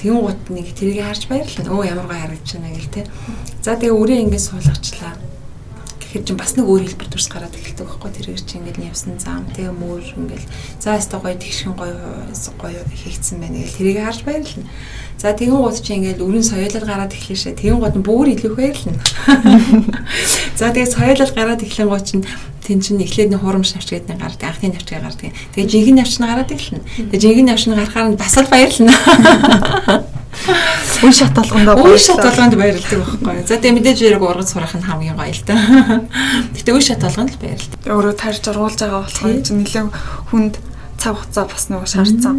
Тэгэн гут нэг тэрийг харж баярлаа. Өө ямар гоё харагдаж байна гэл те. За тэгээ өрөө ингээд суулгачлаа. Тэгэхээр чинь бас нэг өөр хэлбэр төрс гараад эхэлдэг байхгүй. Тэрээр чинь ингээд явсан зам тэгээ мөр ингээд за яста гоё тэгшин гоё гоё хийгдсэн байна гэл тэрийг харж баярлаа. За тэгэн гут чинь ингээд өрийн соёолол гараад эхлэв шээ. Тэгэн гут нь бүр илүү баярлаа. <laughs> За тэгээ соёолол гараад эхлэн гут чинь тэн чинь эхлээд нэг хурамш навч гэдэг нэг гардаг анхны навчгаа гардаг. Тэгээ жинхэнэ навч нь гараад эхэлнэ. Тэгээ жинхэнэ навч нь гарахаар нь бас л баярлана. <laughs> Үн шат толгондоо Үн шат толгонд баярлдаг байхгүй. За тэгээ мэдээж зэрэг ургац сурах нь хамгийн гоё л да. <laughs> Гэтэ үн шат толгонд л баярлдаг. өөрөө тарьж ургуулж байгаа болохоор чинь нэлээд хүнд цаг хугацаа бас нөгөө шаардсан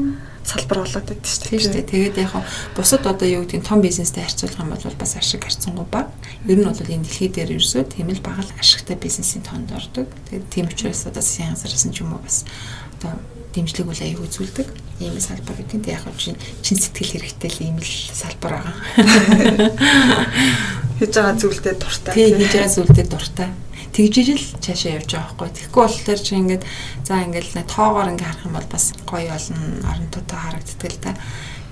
салбар болоод байдаг шүү Тийм шүү дээ. Тэгээд яг бусад одоо юу гэдэг нь том бизнестэй харьцуулах юм бол бас ашиг харьцангуй баг. Ер нь бол энэ дэлхий дээр ерөөсөө тийм л бага л ашигтай бизнесийн тоонд ордог. Тэгээд тийм учраас одоо газараас нь ч юм уу бас одоо дэмжлэг үл аяг үзүүлдэг. Ийм салбар гэдэг нь яг хаа чин чин сэтгэл хэрэгтэй л ийм л салбар байгаа. <laughs> Хийж байгаа зүйлдээ дуртай. Тийм хийж байгаа зүйлдээ дуртай. Тэгжиж л цаашаа явж байгаа байхгүй. Тэгэхгүй болохоор чи ингээд за ингээд тоогоор ингээд харах юм бол бас гоё болно. Оронтойтой харагддаг л да.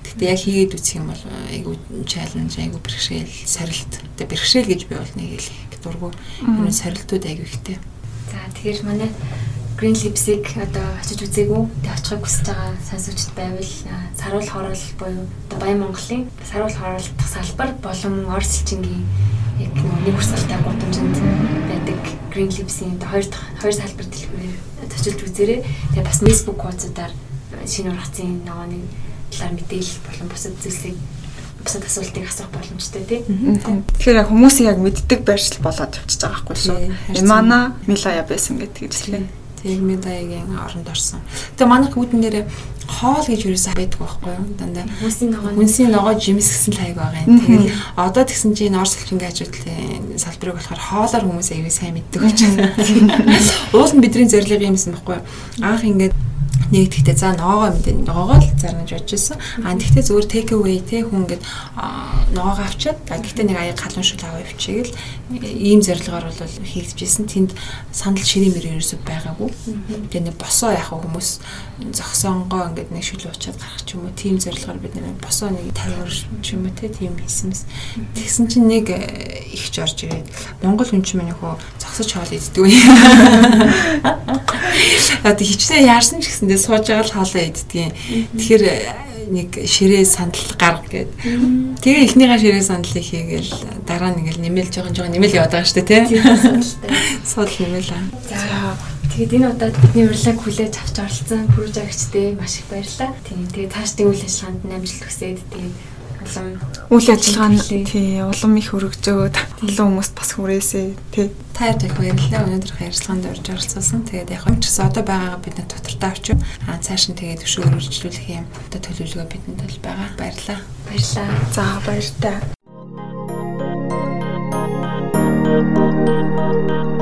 Гэхдээ яг хийгээд үсэх юм бол айгу чаленж, айгу бэрхшээл, сорилт. Тэгээ бэрхшээл гэж би бол нэг хэлэх дургу. Энэ сорилтууд айгу ихтэй. За тэгэхээр манай Green Lips-ийг одоо очиж үзээгүй. Тэг очихыг хүсэж байгаа сонсогчд байвал саруул хорол буюу одоо Баян Монголын саруул хоролдох салбар болон Орос элчингийн яг нэг урсгалтай гудамжинд байдаг Green Lips-ийн одоо хоёр дахь хоёр салбар дэлгүүрээр очиж үзээрэй. Тэгээ бас Facebook хуудасаар шинэ ургацын ногооны талаар мэдээлэл болон бусад зүйлсийг бусад асуултыг асуух боломжтой тий. Тэгэхээр яг хүмүүсийг яг мэддэг байршил болоод явчихж байгаа байхгүй шүү. Имана Милая байсан гэдэг хэлээ. Тэр медаягийн оронд орсон. Тэгээ манайх үүдэн дээр хоол гэж юусэн байдаг байхгүй юу? Дандаа Хүмүүсийн ногооны Үнсийн ногоо жимс гэсэн л хайг байгаа юм. Тэгээд одоо тэгсэн чинь Орос хэлхингийн ажлын салбарыг болохоор хоолоор хүмүүс аягүй сайн мэддэг болж байна. Уул нь бидний зорилго юм байсан байхгүй юу? Анх ингээд нэгдэхдээ за ногоогоо мэдээ ногоогоо л зарнаж бодож байсан. Аа тэгтээ зөвхөн take away те хүн ингээд аа, ногоогоо авчиад а гэхдээ нэг аяг халуун шүл аваа явчихъя гэл ийм зорилгоор бол хийгдэжсэн. Тэнд сандал ширээ мөрөө ерөөсөй байгаагүй. Тэгээ нэг босоо яах хүмүүс зогсонгоо ингээд нэг шүл уучаад гарах ч юм уу тийм зорилгоор бид нэг босоо нэг 50 ор ч юм уу те тийм хийсэнс. Тэгсэн чинь нэг э, ихч орж ирээд Монгол хүн чинь манайхөө зогсож хоол иддэг <laughs> үе. Одоо хичнээн яарсан ч гэсэндээ сууж байгаа л хоолоо иддэг. Тэгэхээр э, нэг ширээ сандал гарга гээд. Тэгээ эхнийхээ ширээ сандлыг хийгээл дараа нь ингээл нэмэл жоохон жоохон нэмэл яваад байгаа шүү дээ тий. <laughs> Сууд нэмэл аа. За тэгээд энэ удаад бидний урилгыг хүлээж авч оролцсон прожекттэй маш их баярлалаа. Тийм тэгээд цаашдын үйл ажиллагаанд амжилт хүсээд тэгээд хадлан үйл ажиллагаа нь тий улам их өргөжөөд илүү хүмүүст бас хүрээсэй тий та бүхэнд баярлалаа өнөөдрийнх ярилцлаганд орж оролцсон. Тэгээд яг юм ч гэсэн одоо байгаагаа бид над тодортой авчих. Аа цааш нь тэгээд өшөө өргөжлүүлэх юм одоо төлөвлөгөө бидэнд бол байгаа. Баярлалаа. Баярлалаа. За баяр та. Thank you